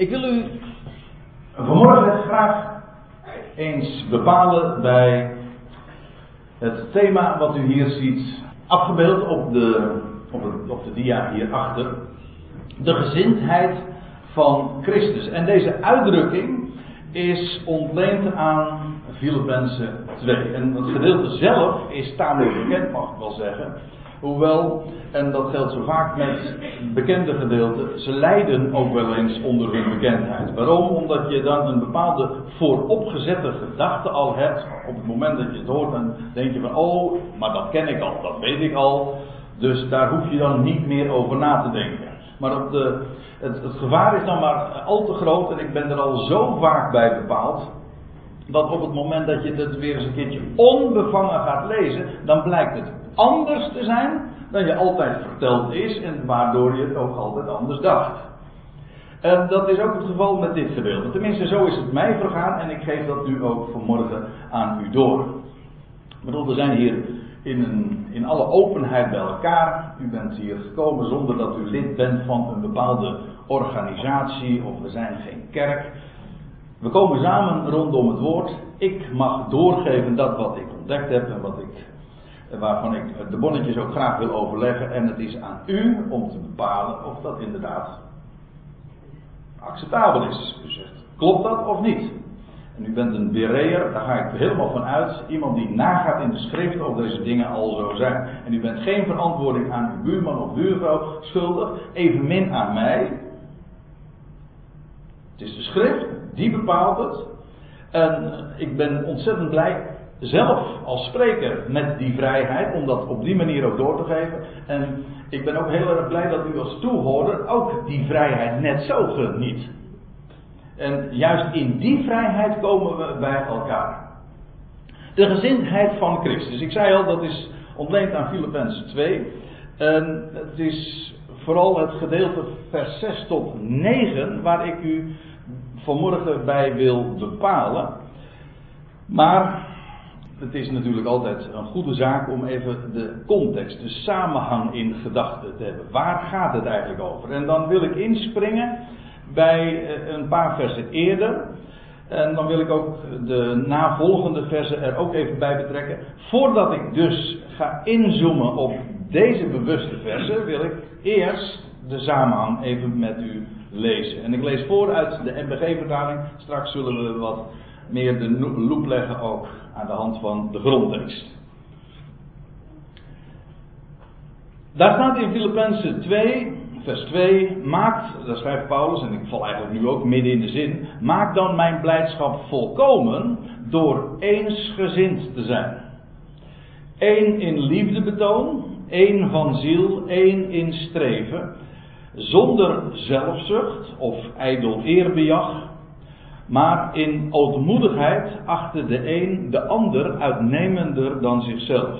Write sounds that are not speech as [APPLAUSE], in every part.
Ik wil u vanmorgen graag eens bepalen bij het thema wat u hier ziet, afgebeeld op de, op, het, op de dia hierachter. De gezindheid van Christus. En deze uitdrukking is ontleend aan Filippenzen 2. En het gedeelte zelf is tamelijk bekend, mag ik wel zeggen. Hoewel, en dat geldt zo vaak met bekende gedeelten, ze lijden ook wel eens onder hun bekendheid. Waarom? Omdat je dan een bepaalde vooropgezette gedachte al hebt. Op het moment dat je het hoort, dan denk je van, oh, maar dat ken ik al, dat weet ik al. Dus daar hoef je dan niet meer over na te denken. Maar het, het gevaar is dan maar al te groot en ik ben er al zo vaak bij bepaald dat op het moment dat je het weer eens een keertje onbevangen gaat lezen, dan blijkt het anders te zijn dan je altijd verteld is en waardoor je het ook altijd anders dacht. En dat is ook het geval met dit gedeelte. Tenminste, zo is het mij vergaan en ik geef dat nu ook vanmorgen aan u door. Ik bedoel, we zijn hier in, een, in alle openheid bij elkaar. U bent hier gekomen zonder dat u lid bent van een bepaalde organisatie of we zijn geen kerk. We komen samen rondom het woord. Ik mag doorgeven dat wat ik ontdekt heb en wat ik, waarvan ik de bonnetjes ook graag wil overleggen. En het is aan u om te bepalen of dat inderdaad acceptabel is. U zegt, klopt dat of niet? En u bent een bereer, daar ga ik helemaal van uit. Iemand die nagaat in de schrift of deze dingen al zo zijn. En u bent geen verantwoording aan uw buurman of buurvrouw schuldig, evenmin aan mij. Het is de schrift, die bepaalt het. En ik ben ontzettend blij zelf als spreker met die vrijheid, om dat op die manier ook door te geven. En ik ben ook heel erg blij dat u als toehoorder ook die vrijheid net zo geniet. En juist in die vrijheid komen we bij elkaar. De gezindheid van Christus. Ik zei al, dat is ontleend aan Filippenzen 2. En het is vooral het gedeelte vers 6 tot 9 waar ik u vanmorgen bij wil bepalen. Maar het is natuurlijk altijd een goede zaak om even de context, de samenhang in gedachten te hebben. Waar gaat het eigenlijk over? En dan wil ik inspringen bij eh, een paar versen eerder. En dan wil ik ook de navolgende versen er ook even bij betrekken. Voordat ik dus ga inzoomen op deze bewuste versen, wil ik eerst de samenhang even met u lezen. En ik lees voor uit de MBG-vertaling. Straks zullen we wat meer de loep leggen ook aan de hand van de grondtekst. Daar staat in Filippenzen 2, vers 2, maakt, daar schrijft Paulus, en ik val eigenlijk nu ook midden in de zin, maak dan mijn blijdschap volkomen door eensgezind te zijn. Eén in liefdebetoon, één van ziel, één in streven, zonder zelfzucht of ijdel eerbejag, maar in ootmoedigheid achter de een de ander uitnemender dan zichzelf.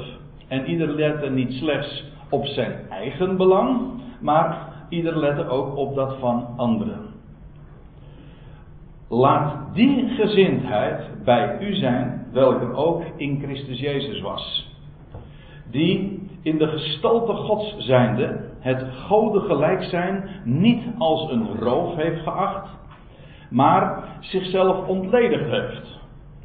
En ieder lette niet slechts op zijn eigen belang, maar ieder lette ook op dat van anderen. Laat die gezindheid bij u zijn, welke ook in Christus Jezus was. Die in de gestalte Gods zijnde het Gode gelijk zijn niet als een roof heeft geacht, maar zichzelf ontledigd heeft.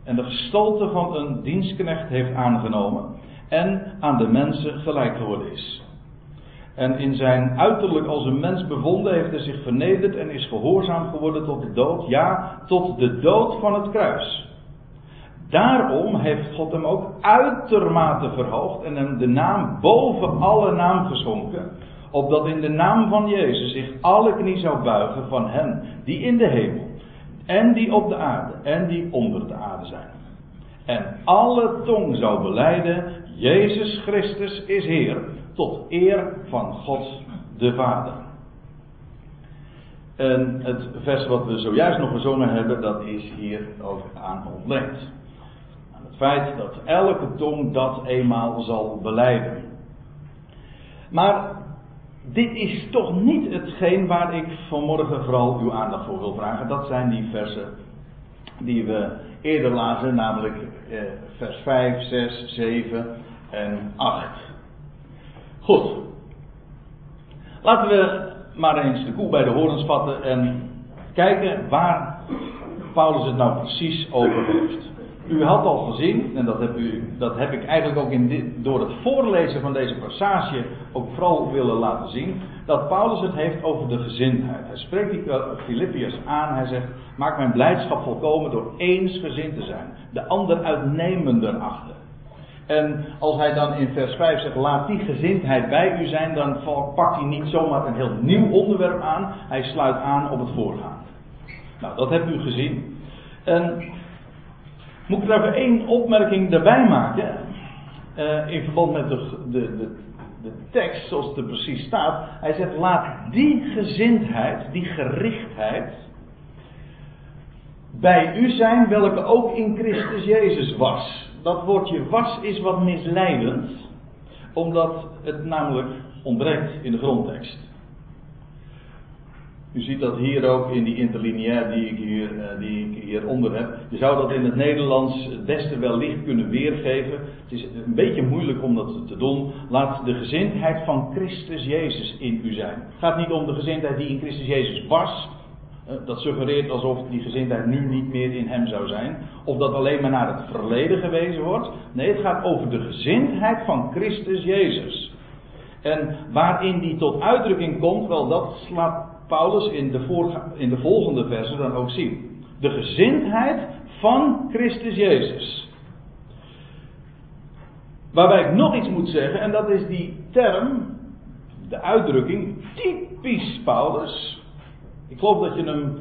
En de gestalte van een dienstknecht heeft aangenomen en aan de mensen gelijk geworden is. En in zijn uiterlijk als een mens bevonden heeft hij zich vernederd en is gehoorzaam geworden tot de dood, ja, tot de dood van het kruis. Daarom heeft God hem ook uitermate verhoogd en hem de naam boven alle naam geschonken, opdat in de naam van Jezus zich alle knie zou buigen van hen die in de hemel en die op de aarde en die onder de aarde zijn. En alle tong zou beleiden, Jezus Christus is Heer, tot eer van God de Vader. En het vers wat we zojuist nog gezongen hebben, dat is hier ook aan ontleend. Aan het feit dat elke tong dat eenmaal zal beleiden. Maar dit is toch niet hetgeen waar ik vanmorgen vooral uw aandacht voor wil vragen. Dat zijn die versen die we eerder lazen, namelijk eh, vers 5, 6, 7 en 8. Goed. Laten we maar eens de koe bij de horens vatten en kijken waar Paulus het nou precies over heeft. U had al gezien, en dat heb, u, dat heb ik eigenlijk ook in door het voorlezen van deze passage ook vooral willen laten zien, dat Paulus het heeft over de gezindheid. Hij spreekt die Filippiërs aan, hij zegt, maak mijn blijdschap volkomen door eensgezind te zijn, de ander uitnemender achter. En als hij dan in vers 5 zegt, laat die gezindheid bij u zijn, dan pakt hij niet zomaar een heel nieuw onderwerp aan, hij sluit aan op het voorgaande. Nou, dat hebt u gezien. En moet ik er even één opmerking daarbij maken. Uh, in verband met de, de, de, de, tekst zoals het er precies staat. Hij zegt: laat die gezindheid, die gerichtheid. bij u zijn, welke ook in Christus Jezus was. Dat woordje was is wat misleidend, omdat het namelijk ontbreekt in de grondtekst. U ziet dat hier ook in die interlineair die ik, hier, uh, die ik hieronder heb. Je zou dat in het Nederlands het beste wellicht kunnen weergeven. Het is een beetje moeilijk om dat te doen. Laat de gezindheid van Christus Jezus in u zijn. Het gaat niet om de gezindheid die in Christus Jezus was. Uh, dat suggereert alsof die gezindheid nu niet meer in hem zou zijn. Of dat alleen maar naar het verleden gewezen wordt. Nee, het gaat over de gezindheid van Christus Jezus. En waarin die tot uitdrukking komt, wel dat slaat Paulus in de, in de volgende versen dan ook zien. De gezindheid van Christus Jezus. Waarbij ik nog iets moet zeggen, en dat is die term, de uitdrukking, typisch Paulus. Ik geloof dat je hem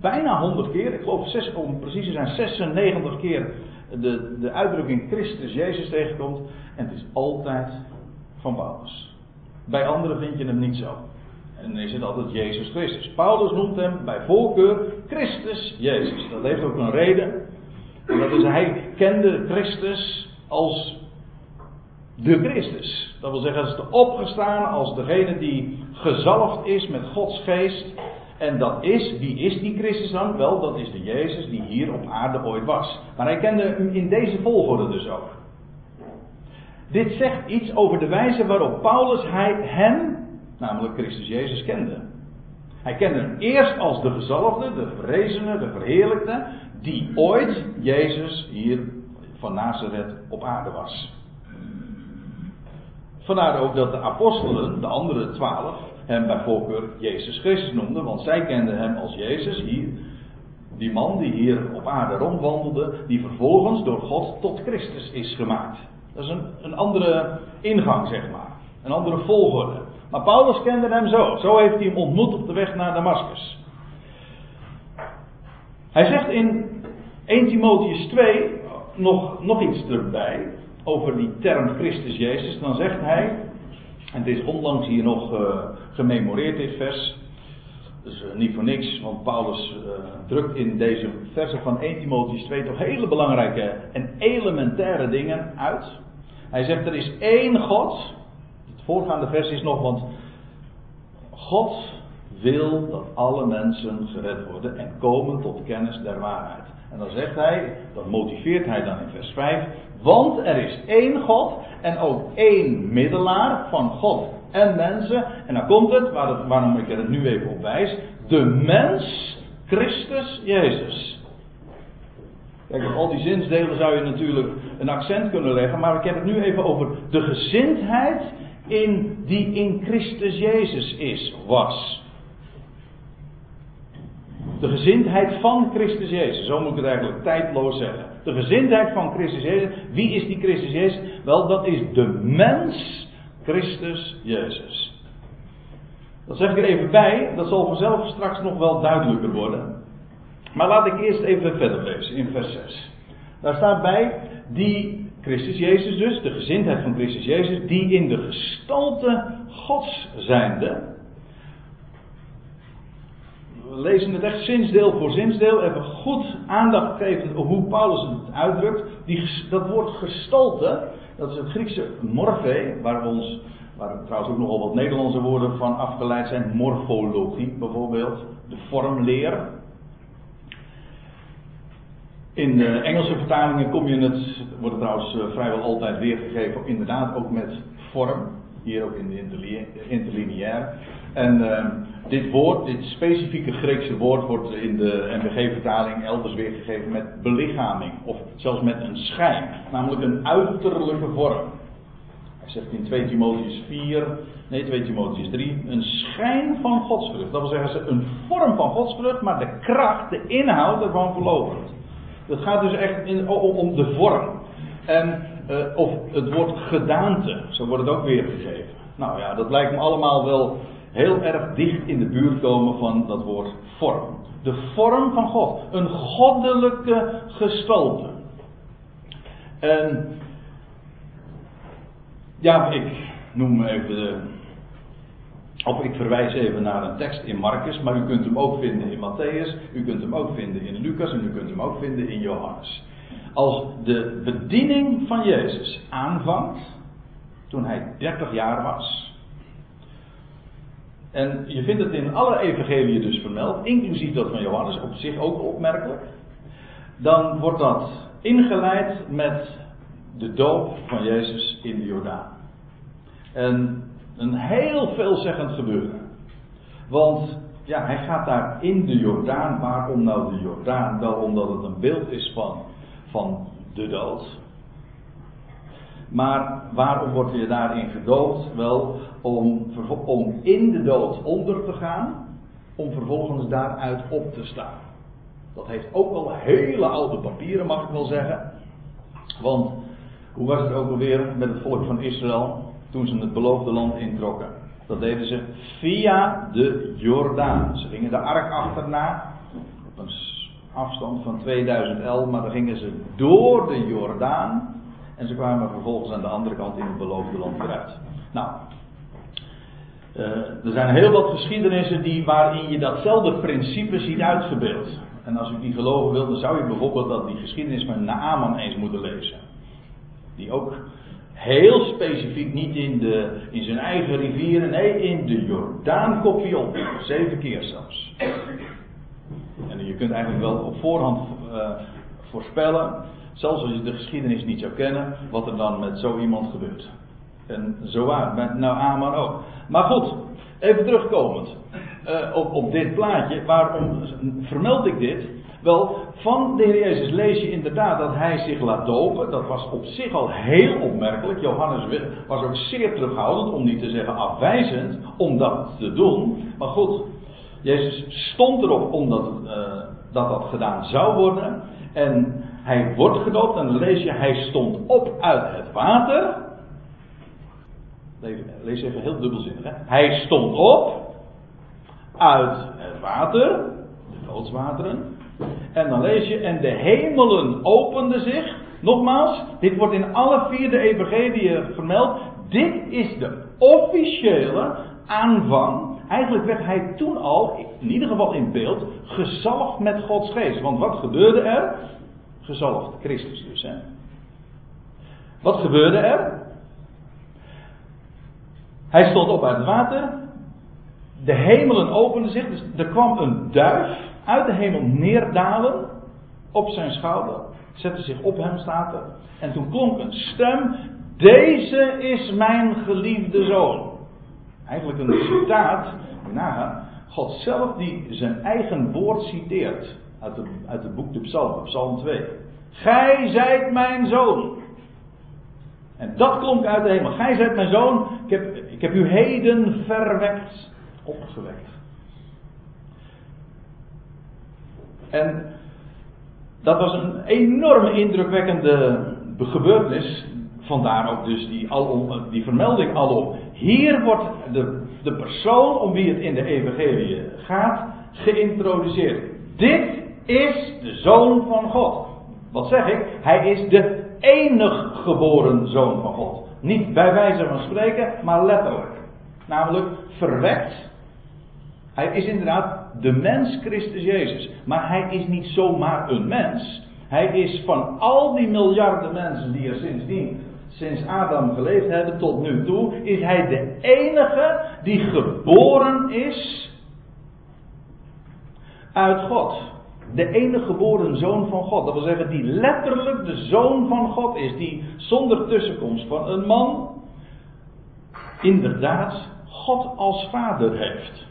bijna 100 keer, ik geloof zes, om precies te zijn 96 keer, de, de uitdrukking Christus Jezus tegenkomt. En het is altijd van Paulus. Bij anderen vind je hem niet zo. En is het altijd Jezus Christus. Paulus noemt hem bij voorkeur Christus Jezus. Dat heeft ook een reden. En dat is hij kende Christus als de Christus. Dat wil zeggen, als de opgestaan, als degene die gezalfd is met Gods geest. En dat is, wie is die Christus dan? Wel, dat is de Jezus die hier op aarde ooit was. Maar hij kende hem in deze volgorde dus ook. Dit zegt iets over de wijze waarop Paulus hij, hem namelijk Christus Jezus kende. Hij kende hem eerst als de gezalfde, de verrezene, de verheerlijkte, die ooit Jezus hier van Nazareth op aarde was. Vandaar ook dat de apostelen, de andere twaalf, hem bij voorkeur Jezus Christus noemden, want zij kenden hem als Jezus hier, die man die hier op aarde rondwandelde, die vervolgens door God tot Christus is gemaakt. Dat is een, een andere ingang, zeg maar. Een andere volgorde. Maar Paulus kende hem zo. Zo heeft hij hem ontmoet op de weg naar Damascus. Hij zegt in 1 Timotheus 2 nog, nog iets erbij. Over die term Christus Jezus. Dan zegt hij. En het is onlangs hier nog uh, gememoreerd dit vers. Dus uh, niet voor niks, want Paulus uh, drukt in deze versen van 1 Timotheus 2 toch hele belangrijke en elementaire dingen uit. Hij zegt er is één God, voorgaande vers is nog, want God wil dat alle mensen gered worden en komen tot kennis der waarheid. En dan zegt hij, dat motiveert hij dan in vers 5, want er is één God en ook één middelaar van God en mensen. En dan komt het, waarom ik er het nu even op wijs, de mens Christus Jezus. Kijk, op al die zinsdelen zou je natuurlijk een accent kunnen leggen, maar ik heb het nu even over de gezindheid in, die in Christus Jezus is, was. De gezindheid van Christus Jezus, zo moet ik het eigenlijk tijdloos zeggen. De gezindheid van Christus Jezus, wie is die Christus Jezus? Wel, dat is de mens Christus Jezus. Dat zeg ik er even bij, dat zal vanzelf straks nog wel duidelijker worden. Maar laat ik eerst even verder lezen in vers 6. Daar staat bij, die Christus Jezus dus, de gezindheid van Christus Jezus, die in de gestalte Gods zijnde. We lezen het echt zinsdeel voor zinsdeel, even goed aandacht geven hoe Paulus het uitdrukt. Die, dat woord gestalte, dat is het Griekse morphe, waar ons, waar trouwens ook nogal wat Nederlandse woorden van afgeleid zijn, morfologie bijvoorbeeld, de vormleer. In de Engelse vertalingen kom je het, wordt het trouwens eh, vrijwel altijd weergegeven, inderdaad ook met vorm. Hier ook in de interlineair. En uh, dit woord, dit specifieke Griekse woord, wordt in de NBG-vertaling elders weergegeven met belichaming. Of zelfs met een schijn. Namelijk een uiterlijke vorm. Hij zegt in 2 Timotheus 4, nee 2 Timotheus 3, een schijn van godsvrucht. Dat wil zeggen, een vorm van godsvrucht, maar de kracht, de inhoud ervan verloopt. Het gaat dus echt in, om de vorm. En, uh, of het woord gedaante, zo wordt het ook weergegeven. Nou ja, dat lijkt me allemaal wel heel erg dicht in de buurt komen van dat woord vorm. De vorm van God. Een goddelijke gestalte. En ja, ik noem even de. Of ik verwijs even naar een tekst in Marcus, maar u kunt hem ook vinden in Matthäus, u kunt hem ook vinden in Lucas en u kunt hem ook vinden in Johannes. Als de bediening van Jezus aanvangt, toen hij 30 jaar was, en je vindt het in alle evangeliën dus vermeld, inclusief dat van Johannes, op zich ook opmerkelijk. Dan wordt dat ingeleid met de doop van Jezus in de Jordaan. En een heel veelzeggend gebeuren. Want ja, hij gaat daar in de Jordaan. Waarom nou de Jordaan? Wel omdat het een beeld is van, van de dood. Maar waarom wordt je daarin gedoopt? Wel om, om in de dood onder te gaan, om vervolgens daaruit op te staan. Dat heeft ook wel hele oude papieren, mag ik wel zeggen. Want hoe was het ook alweer met het volk van Israël toen ze het beloofde land introkken? Dat deden ze via de Jordaan. Ze gingen de ark achterna op een afstand van 2011, maar dan gingen ze door de Jordaan en ze kwamen vervolgens aan de andere kant in het beloofde land eruit. Nou, uh, er zijn heel wat geschiedenissen die, waarin je datzelfde principe ziet uitgebeeld. En als u die geloven wilt, dan zou je bijvoorbeeld dat die geschiedenis van Naaman eens moeten lezen. Die ook heel specifiek niet in, de, in zijn eigen rivieren, nee, in de Jordaan kopie op. Zeven keer zelfs. En je kunt eigenlijk wel op voorhand uh, voorspellen Zelfs als je de geschiedenis niet zou kennen, wat er dan met zo iemand gebeurt. En zo waar, met nou Aman ook. Maar goed, even terugkomend uh, op, op dit plaatje. Waarom vermeld ik dit? Wel, van de Heer Jezus lees je inderdaad dat hij zich laat dopen. Dat was op zich al heel opmerkelijk. Johannes was ook zeer terughoudend, om niet te zeggen afwijzend, om dat te doen. Maar goed, Jezus stond erop omdat uh, dat dat gedaan zou worden. En hij wordt gedoopt en dan lees je, hij stond op uit het water. Lees even heel dubbelzinnig. Hè? Hij stond op uit het water, de doodswateren. En dan lees je, en de hemelen openden zich. Nogmaals, dit wordt in alle vier de evangelieën vermeld. Dit is de officiële aanvang. Eigenlijk werd hij toen al, in ieder geval in beeld, gezalfd met Gods geest. Want wat gebeurde er? gezalfd. Christus dus. Hè. Wat gebeurde er? Hij stond op uit het water. De hemelen openden zich. Dus er kwam een duif uit de hemel neerdalen op zijn schouder. Zette zich op hem, staat er. En toen klonk een stem. Deze is mijn geliefde zoon. Eigenlijk een citaat. Nagaan. God zelf die zijn eigen woord citeert uit, uit het boek de Psalmen, Psalm 2. Gij zijt mijn zoon. En dat klonk uit de hemel. Gij zijt mijn zoon. Ik heb, ik heb u heden verwekt, opgewekt. En dat was een enorme indrukwekkende gebeurtenis. Vandaar ook dus die, alom, die vermelding alom. Hier wordt de, de persoon om wie het in de evangelie gaat geïntroduceerd. Dit is de zoon van God. Wat zeg ik? Hij is de enig geboren zoon van God. Niet bij wijze van spreken, maar letterlijk. Namelijk verwekt. Hij is inderdaad de mens Christus Jezus. Maar hij is niet zomaar een mens. Hij is van al die miljarden mensen die er sindsdien, sinds Adam geleefd hebben tot nu toe, is hij de enige die geboren is uit God de enige geboren zoon van God. Dat wil zeggen, die letterlijk de zoon van God is. Die zonder tussenkomst van een man inderdaad God als vader heeft.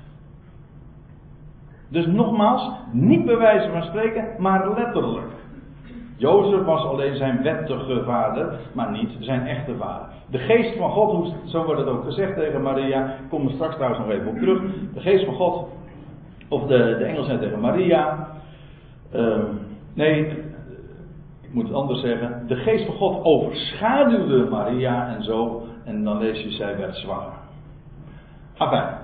Dus nogmaals, niet bij wijze van spreken, maar letterlijk. Jozef was alleen zijn wettige vader, maar niet zijn echte vader. De geest van God, zo wordt het ook gezegd tegen Maria, kom er straks trouwens nog even op terug. De geest van God, of de, de engel zei tegen Maria, uh, nee, ik moet het anders zeggen, de geest van God overschaduwde Maria en zo, en dan lees je, zij werd zwanger. Enfin,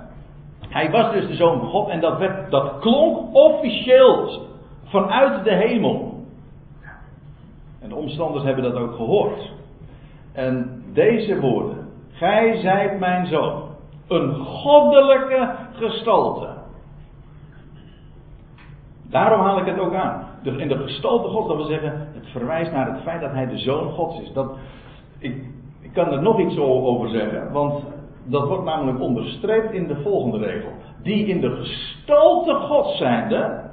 hij was dus de zoon van God en dat, werd, dat klonk officieel vanuit de hemel. En de omstanders hebben dat ook gehoord. En deze woorden. Gij zijt mijn zoon. Een goddelijke gestalte. Daarom haal ik het ook aan. in de gestalte God, dat wil zeggen, het verwijst naar het feit dat hij de zoon Gods is. Dat, ik, ik kan er nog iets over zeggen, want dat wordt namelijk onderstreept in de volgende regel. Die in de gestalte God zijnde,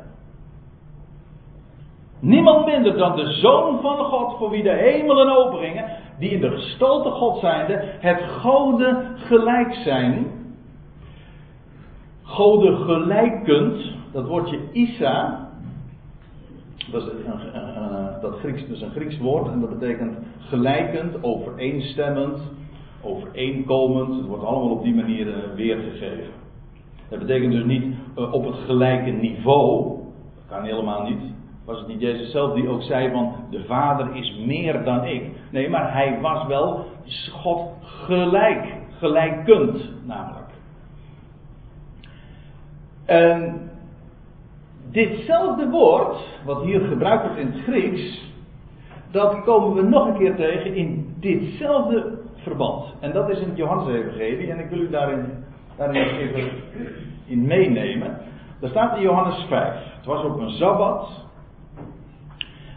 Niemand minder dan de Zoon van God, voor wie de hemelen opengingen, die in de gestalte God zijnde, het Gode gelijk zijn. Gode gelijkend, dat woordje Isa, dat is een, dat, Grieks, is een Grieks woord en dat betekent gelijkend, overeenstemmend, overeenkomend. Het wordt allemaal op die manier eh, weergegeven. Dat betekent dus niet eh, op het gelijke niveau, dat kan helemaal niet. Was het niet Jezus zelf die ook zei van de Vader is meer dan ik? Nee, maar hij was wel God gelijk, gelijkend namelijk. En ditzelfde woord, wat hier gebruikt wordt in het Grieks, dat komen we nog een keer tegen in ditzelfde verband. En dat is in het Johannes-evangelie, en ik wil u daarin, daarin even in meenemen. Daar staat in Johannes 5. Het was op een Sabbat.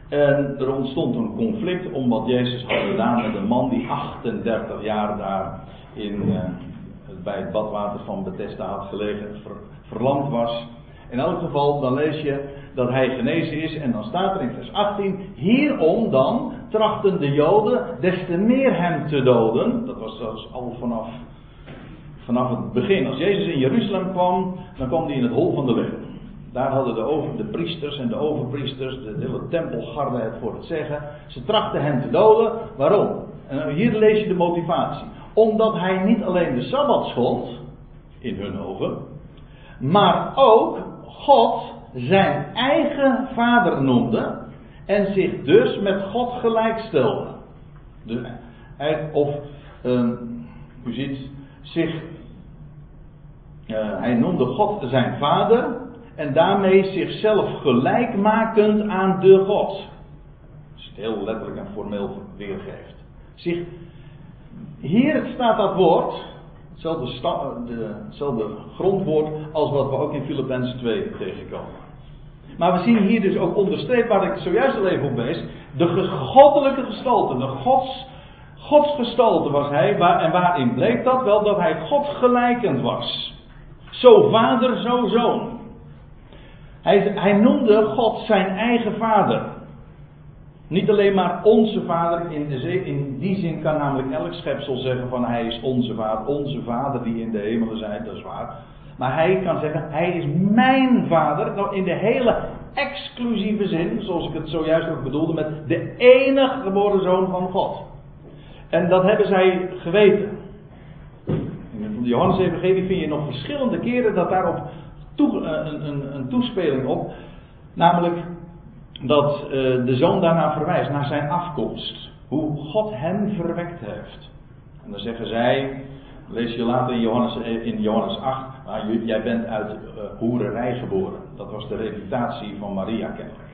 En er ontstond een conflict om wat Jezus had gedaan met een man die 38 jaar daar in, uh, bij het badwater van Bethesda had gelegen, verlamd was. In elk geval, dan lees je dat hij genezen is en dan staat er in vers 18, hierom dan trachten de Joden des te meer hem te doden. Dat was zelfs al vanaf, vanaf het begin. Als Jezus in Jeruzalem kwam, dan kwam hij in het hol van de leeuw. Daar hadden de, over, de priesters en de overpriesters, de, hele tempelgarde het voor het zeggen. Ze trachten hem te doden. Waarom? En hier lees je de motivatie. Omdat hij niet alleen de Sabbat schond, in hun ogen, maar ook God zijn eigen vader noemde en zich dus met God gelijkstelde. Dus, of, u ziet, zich, uh, hij noemde God zijn vader en daarmee zichzelf gelijkmakend aan de God. Als het heel letterlijk en formeel weergeeft. Zich, hier staat dat woord, hetzelfde, hetzelfde grondwoord als wat we ook in Filippenzen 2 tegenkomen. Maar we zien hier dus ook onderstreept, waar ik zojuist al even op wees, de goddelijke gestalte, de gods, godsgestalte was hij, waar, en waarin bleek dat wel dat hij God gelijkend was. Zo vader, zo zoon. Hij, hij noemde God zijn eigen vader. Niet alleen maar onze vader, in, de in die zin kan namelijk elk schepsel zeggen van hij is onze vader, onze vader die in de hemelen zijn, dat is waar. Maar hij kan zeggen, hij is mijn vader, nou in de hele exclusieve zin, zoals ik het zojuist ook bedoelde, met de enige geboren zoon van God. En dat hebben zij geweten. In de Johannes-evangelie vind je nog verschillende keren dat daarop eh, een, een, een, toespeling op. Namelijk dat uh, de zoon daarna verwijst, naar zijn afkomst. Hoe God hem verwekt heeft. En dan zeggen zij, lees je later in Johannes, eh, in Johannes 8, maar jij bent uit uh, hoererij geboren. Dat was de reputatie van Maria kennelijk.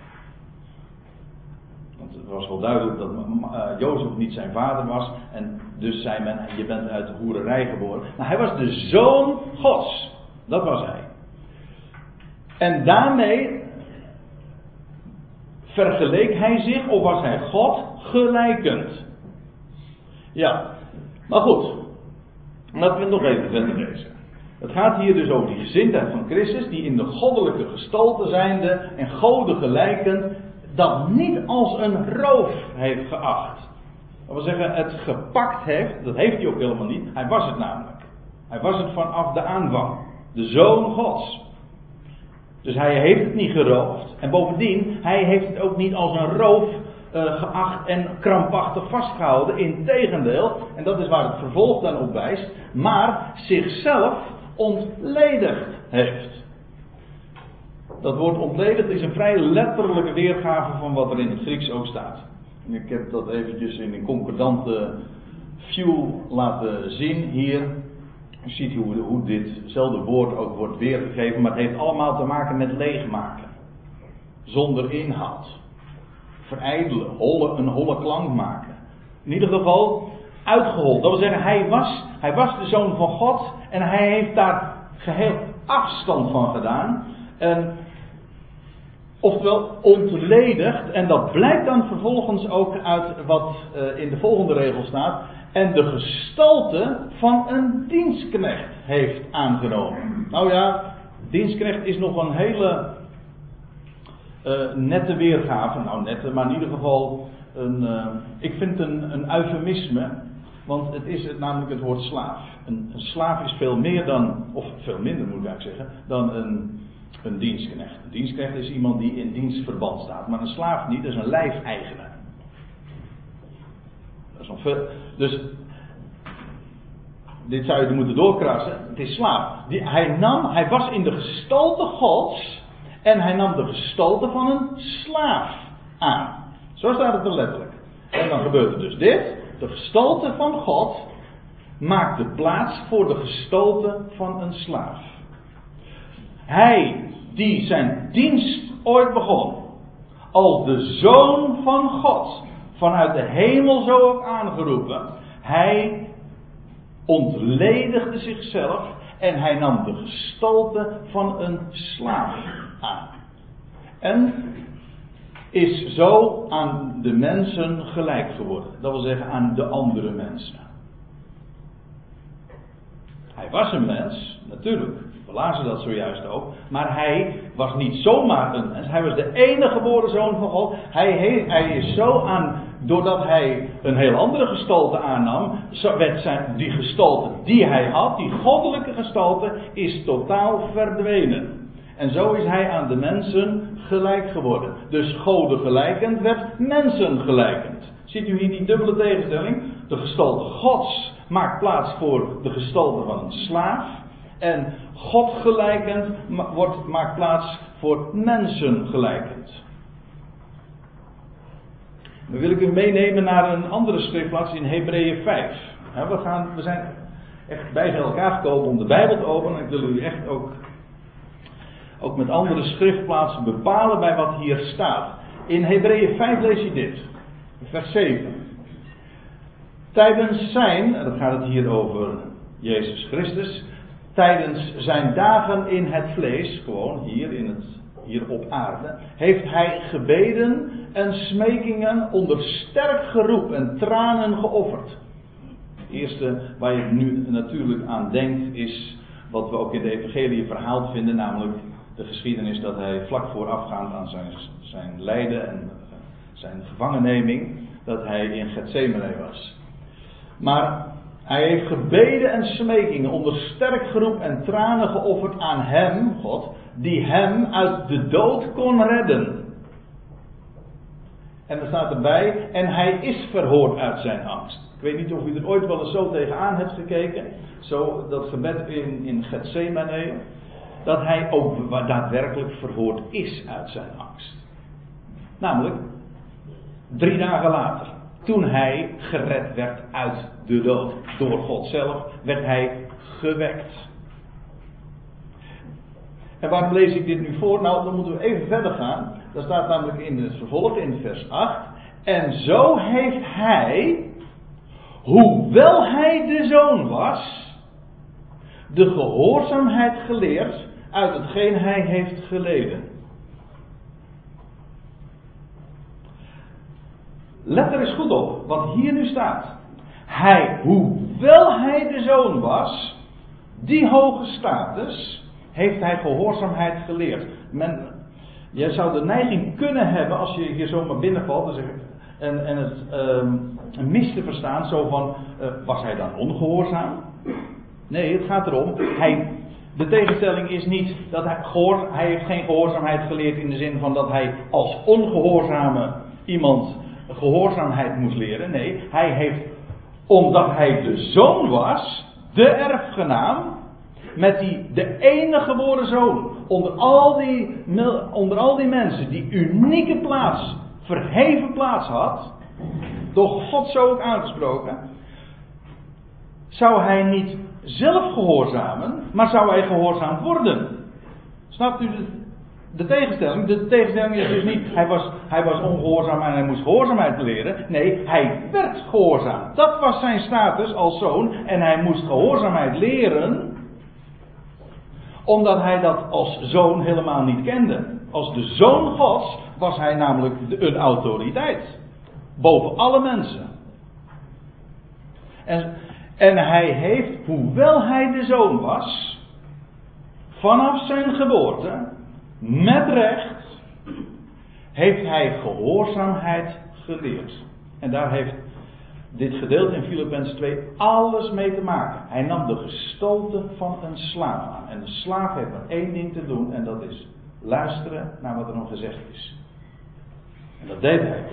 Want het was wel duidelijk dat uh, Jozef niet zijn vader was. En dus zei men, je bent uit hoererij geboren. Maar hij was de zoon Gods. Dat was hij. En daarmee vergeleek hij zich, of was hij God, gelijkend. Ja, maar goed. Laten we nog even verder lezen. Het gaat hier dus over die gezindheid van Christus, die in de goddelijke gestalte zijnde en goden gelijkend, dat niet als een roof heeft geacht. Dat wil zeggen, het gepakt heeft, dat heeft hij ook helemaal niet, hij was het namelijk. Hij was het vanaf de aanvang. De zoon Gods. Dus hij heeft het niet geroofd. En bovendien, hij heeft het ook niet als een roof uh, geacht en krampachtig vastgehouden. Integendeel, en dat is waar het vervolg dan op wijst, maar zichzelf ontledigd heeft. Dat woord ontledigd is een vrij letterlijke weergave van wat er in het Grieks ook staat. Ik heb dat eventjes in een concordante view laten zien hier. Ziet hoe, hoe ditzelfde woord ook wordt weergegeven, maar het heeft allemaal te maken met leegmaken. Zonder inhoud. Verijdelen, holle, een holle klank maken. In ieder geval uitgehold. Dat wil zeggen, hij was, hij was de zoon van God en hij heeft daar geheel afstand van gedaan. En Oftewel ontledigd, en dat blijkt dan vervolgens ook uit wat uh, in de volgende regel staat. En de gestalte van een dienstknecht heeft aangenomen. Nou ja, dienstknecht is nog een hele uh, nette weergave. Nou, nette, maar in ieder geval. Een, uh, ik vind een, een eufemisme. Want het is het, namelijk het woord slaaf. Een, een slaaf is veel meer dan, of veel minder moet ik eigenlijk zeggen, dan een een dienstknecht. Een dienstknecht is iemand die in dienstverband staat, maar een slaaf niet, dat is een lijfeigenaar. Dus dit zou je moeten doorkrassen. Het is slaaf. Die, hij, nam, hij was in de gestalte Gods en hij nam de gestalte van een slaaf aan. Zo staat het er letterlijk. En dan gebeurt er dus dit. De gestalte van God maakt de plaats voor de gestalte van een slaaf. Hij die zijn dienst ooit begon, als de zoon van God, vanuit de hemel zo ook aangeroepen, hij ontledigde zichzelf en hij nam de gestalte van een slaaf aan. En is zo aan de mensen gelijk geworden. Dat wil zeggen aan de andere mensen. Hij was een mens, natuurlijk lazen dat zojuist ook. Maar hij was niet zomaar een mens. Hij was de enige geboren zoon van God. Hij, hij is zo aan, doordat hij een heel andere gestalte aannam, werd zijn, die gestalte die hij had, die goddelijke gestalte, is totaal verdwenen. En zo is hij aan de mensen gelijk geworden. Dus goden gelijkend werd mensen gelijkend. Ziet u hier die dubbele tegenstelling? De gestalte Gods maakt plaats voor de gestalte van een slaaf. En God gelijkend wordt, maakt plaats voor mensen gelijkend. Dan wil ik u meenemen naar een andere schriftplaats in Hebreeën 5. we, gaan, we zijn echt bij elkaar gekomen om de Bijbel te openen. Ik wil u echt ook, ook met andere schriftplaatsen bepalen bij wat hier staat. In Hebreeën 5 lees je dit, vers 7. Tijdens zijn, en dan gaat het hier over Jezus Christus, tijdens zijn dagen in het vlees, gewoon hier, in het, hier op aarde, heeft hij gebeden en smekingen onder sterk geroep en tranen geofferd. Het eerste waar je nu natuurlijk aan denkt is wat we ook in de evangelie verhaald vinden, namelijk de geschiedenis dat hij vlak voorafgaand aan zijn, zijn lijden en zijn gevangenneming, dat hij in Gethsemane was. Maar hij heeft gebeden en smekingen onder sterk geroep en tranen geofferd aan Hem, God, die Hem uit de dood kon redden. En er staat erbij, en Hij is verhoord uit zijn angst. Ik weet niet of u er ooit wel eens zo tegenaan hebt gekeken. Zo dat gebed in, in Gethsemane. Dat Hij ook daadwerkelijk verhoord is uit zijn angst. Namelijk, drie dagen later toen hij gered werd uit de dood. Door God zelf werd hij gewekt. En waarom lees ik dit nu voor? Nou, dan moeten we even verder gaan. Dat staat namelijk in het vervolg in vers 8. En zo heeft hij, hoewel hij de zoon was, de gehoorzaamheid geleerd uit hetgeen hij heeft geleden. Let er eens goed op wat hier nu staat. Hij, hoewel hij de zoon was, die hoge status, heeft hij gehoorzaamheid geleerd. Men, jij zou de neiging kunnen hebben als je hier zomaar binnenvalt en, en het um, mis te verstaan, zo van, uh, was hij dan ongehoorzaam? Nee, het gaat erom, hij, de tegenstelling is niet dat hij, gehoor, hij heeft geen gehoorzaamheid geleerd in de zin van dat hij als ongehoorzame iemand gehoorzaamheid moest leren. Nee, hij heeft, omdat hij de zoon was, de erfgenaam, met die, de enige geboren zoon, onder al die, onder al die mensen, die unieke plaats, verheven plaats had, door God zo ook aangesproken, zou hij niet zelf gehoorzamen, maar zou hij gehoorzaamd worden. Snapt u de tegenstelling? De tegenstelling is dus niet, hij was, hij was ongehoorzaam en hij moest gehoorzaamheid leren. Nee, hij werd gehoorzaam. Dat was zijn status als zoon en hij moest gehoorzaamheid leren omdat hij dat als zoon helemaal niet kende. Als de zoon Gods was hij namelijk een autoriteit. Boven alle mensen. En, en hij heeft, hoewel hij de zoon was, vanaf zijn geboorte, met recht, heeft hij gehoorzaamheid geleerd. En daar heeft dit gedeelte in Filippenzen 2 alles mee te maken. Hij nam de gestalte van een slaaf aan. En de slaaf heeft maar één ding te doen en dat is luisteren naar wat er nog gezegd is. En dat deed hij.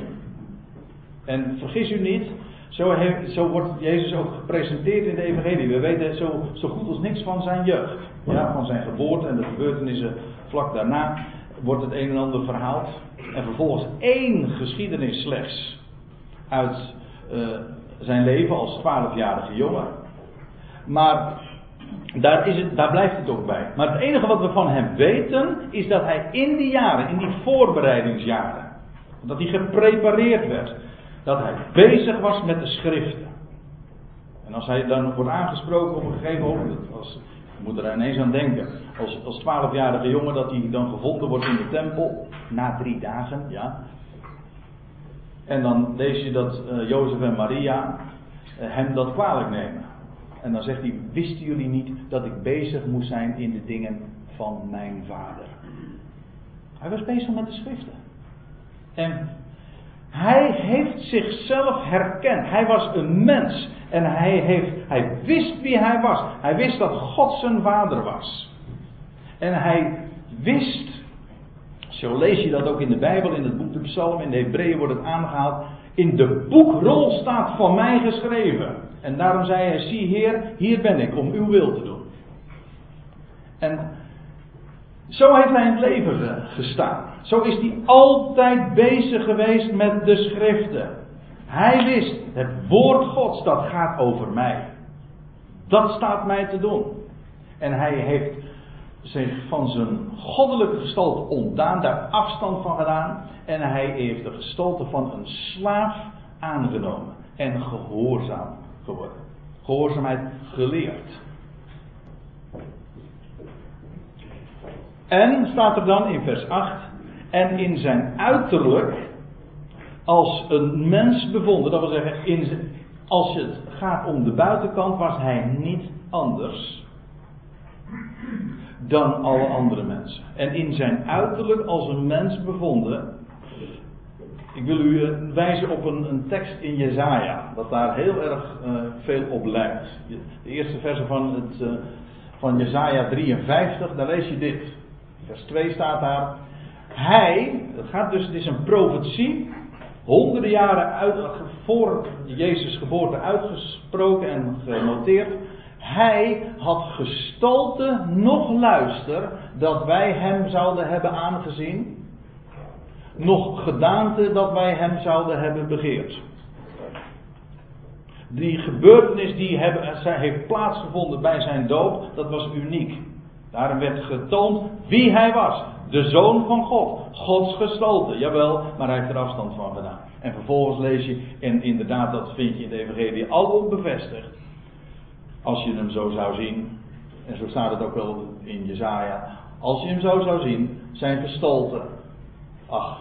En vergis u niet, zo, zo, wordt Jezus ook gepresenteerd in de Evangelie. We weten zo, zo, goed als niks van zijn jeugd. Ja, van zijn geboorte en de gebeurtenissen vlak daarna wordt het een en ander verhaald. En vervolgens één geschiedenis slechts uit uh, zijn leven als 12-jarige jongen. Maar daar, is het, daar blijft het ook bij. Maar het enige wat we van hem weten is dat hij in die jaren, in die voorbereidingsjaren, dat hij geprepareerd werd, dat hij bezig was met de schriften. En als hij dan wordt aangesproken op een gegeven moment, als, je moet er ineens aan denken, als, als 12-jarige jongen dat hij dan gevonden wordt in de tempel, na drie dagen, ja, en dan lees je dat uh, Jozef en Maria uh, hem dat kwalijk nemen. En dan zegt hij: Wisten jullie niet dat ik bezig moest zijn in de dingen van mijn vader? Hij was bezig met de schriften. En hij heeft zichzelf herkend. Hij was een mens. En hij, heeft, hij wist wie hij was. Hij wist dat God zijn vader was. En hij wist zo lees je dat ook in de Bijbel, in het boek de Psalm, in de Hebreeën wordt het aangehaald. In de boekrol staat van mij geschreven. En daarom zei hij: Zie, Heer, hier ben ik om uw wil te doen. En zo heeft hij in het leven gestaan. Zo is hij altijd bezig geweest met de schriften. Hij wist, het woord Gods, dat gaat over mij. Dat staat mij te doen. En hij heeft zich van zijn goddelijke gestalte ontdaan, daar afstand van gedaan. En hij heeft de gestalte van een slaaf aangenomen en gehoorzaam geworden. Gehoorzaamheid geleerd. En staat er dan in vers 8, en in zijn uiterlijk als een mens bevonden, dat wil zeggen, in als het gaat om de buitenkant was hij niet anders dan alle andere mensen. En in zijn uiterlijk als een mens bevonden. Ik wil u eh, wijzen op een, een tekst in Jezaja, dat daar heel erg uh, veel op lijkt. De eerste verse van, het, uh, van Jezaja 53, daar lees je dit. Vers 2 staat daar. Hij, het gaat dus, het is een profetie, honderden jaren uit, voor Jezus' geboorte uitgesproken en genoteerd. Hij had gestalte nog luister dat wij hem zouden hebben aangezien. Nog gedaante dat wij hem zouden hebben begeerd. Die gebeurtenis die heeft plaatsgevonden bij zijn dood, dat was uniek. Daarin werd getoond wie hij was. De zoon van God. Gods gestalte. Jawel, maar hij heeft er afstand van gedaan. En vervolgens lees je, en inderdaad dat vind je in de Evangelie al bevestigd als je hem zo zou zien, en zo staat het ook wel in Jezaja, als je hem zo zou zien, zijn gestalte, ach,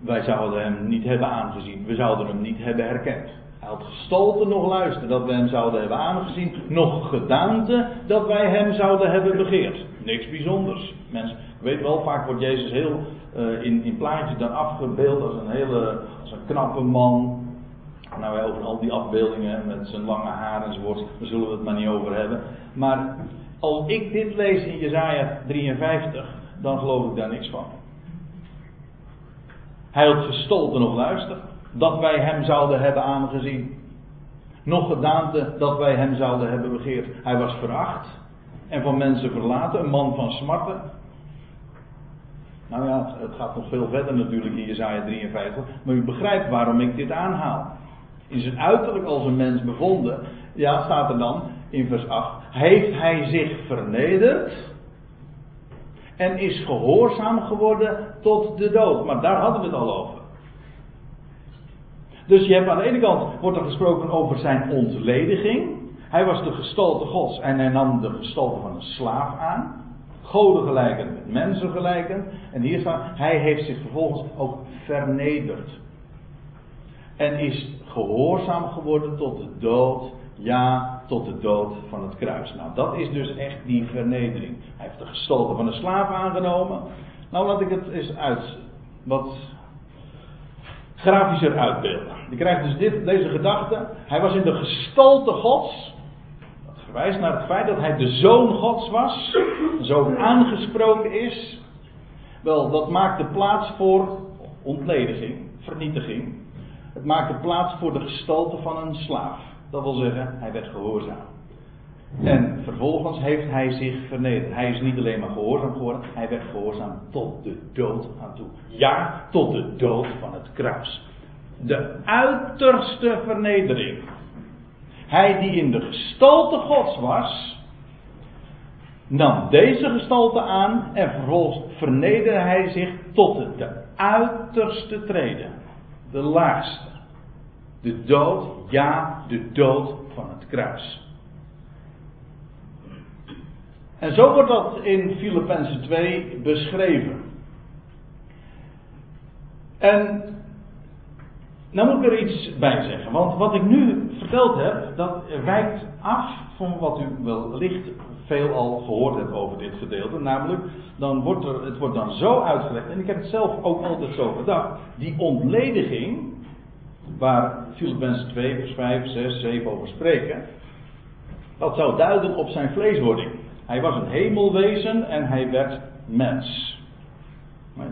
wij zouden hem niet hebben aangezien, we zouden hem niet hebben herkend. Hij had gestalte nog luisteren dat we hem zouden hebben aangezien, nog gedaante dat wij hem zouden hebben begeerd. Niks bijzonders. Mensen, weet wel, vaak wordt Jezus heel uh, in, in plaatjes dan afgebeeld als een hele, als een knappe man, Nou, over al die afbeeldingen met zijn lange haar enzovoort, daar zullen we het maar niet over hebben. Maar als ik dit lees in Jezaja 53, dan geloof ik daar niks van. Hij had gestolten nog luister, dat wij hem zouden hebben aangezien. Nog gedaante dat wij hem zouden hebben begeerd. Hij was veracht en van mensen verlaten, een man van smarten. Nou ja, het gaat nog veel verder natuurlijk in Jezaja 53, maar u begrijpt waarom ik dit aanhaal. In zijn uiterlijk als een mens bevonden, ja, staat er dan in vers 8, heeft hij zich vernederd en is gehoorzaam geworden tot de dood. Maar daar hadden we het al over. Dus je hebt aan de ene kant wordt er gesproken over zijn ontlediging. Hij was de gestalte gods en hij nam de gestalte van een slaaf aan. Goden gelijken met mensen gelijken. En hier staat, hij heeft zich vervolgens ook vernederd. En is gehoorzaam geworden tot de dood. Ja, tot de dood van het kruis. Nou, dat is dus echt die vernedering. Hij heeft de gestalte van een slaaf aangenomen. Nou, laat ik het eens uit wat grafischer uitbeelden. Je krijgt dus dit, deze gedachte. Hij was in de gestalte Gods. Verwijst naar het feit dat hij de zoon Gods was. Zo aangesproken is. Wel, dat maakt de plaats voor ontlediging, vernietiging. Het maakt de plaats voor de gestalte van een slaaf. Dat wil zeggen, hij werd gehoorzaam. En vervolgens heeft hij zich vernederd. Hij is niet alleen maar gehoorzaam geworden, hij werd gehoorzaam tot de dood aan toe. Ja, tot de dood van het kruis. De uiterste vernedering. Hij die in de gestalte Gods was, nam deze gestalte aan en vervolgens vernederde hij zich tot de uiterste treden. De laagste. De dood, ja, de dood van het kruis. En zo wordt dat in Filippenzen 2 beschreven. En nou moet ik er iets bij zeggen, want wat ik nu verteld heb, dat wijkt af van wat u wellicht veel al gehoord hebt over dit gedeelte. Namelijk, dan wordt er, het wordt dan zo uitgelegd, en ik heb het zelf ook altijd zo gedacht, die ontlediging, waar Filippenzen 2, vers 5, 6, 7 over spreken, dat zou duiden op zijn vleeswording. Hij was een hemelwezen en hij werd mens.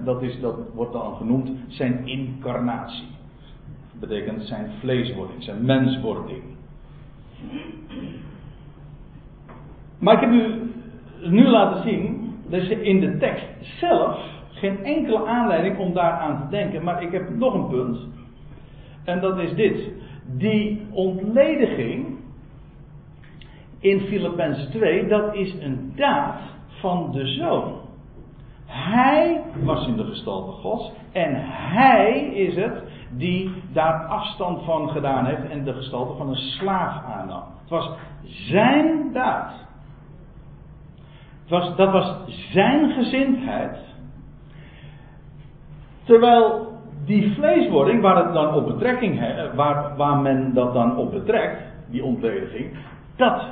Dat, is, dat wordt dan genoemd zijn incarnatie. Betekent zijn vleeswording, zijn menswording. Maar ik heb u nu laten zien, dus in de tekst zelf geen enkele aanleiding om daaraan te denken, maar ik heb nog een punt. En dat is dit. Die ontlediging in Filippenzen 2, dat is een daad van de zoon. Hij was in de gestalte Gods en hij is het die daar afstand van gedaan heeft en de gestalte van een slaaf aannam. Het was zijn daad. Het was, dat was zijn gezindheid. Terwijl die vleeswording, waar, het dan op betrekking, waar, waar men dat dan op betrekt, die ontlediging, dat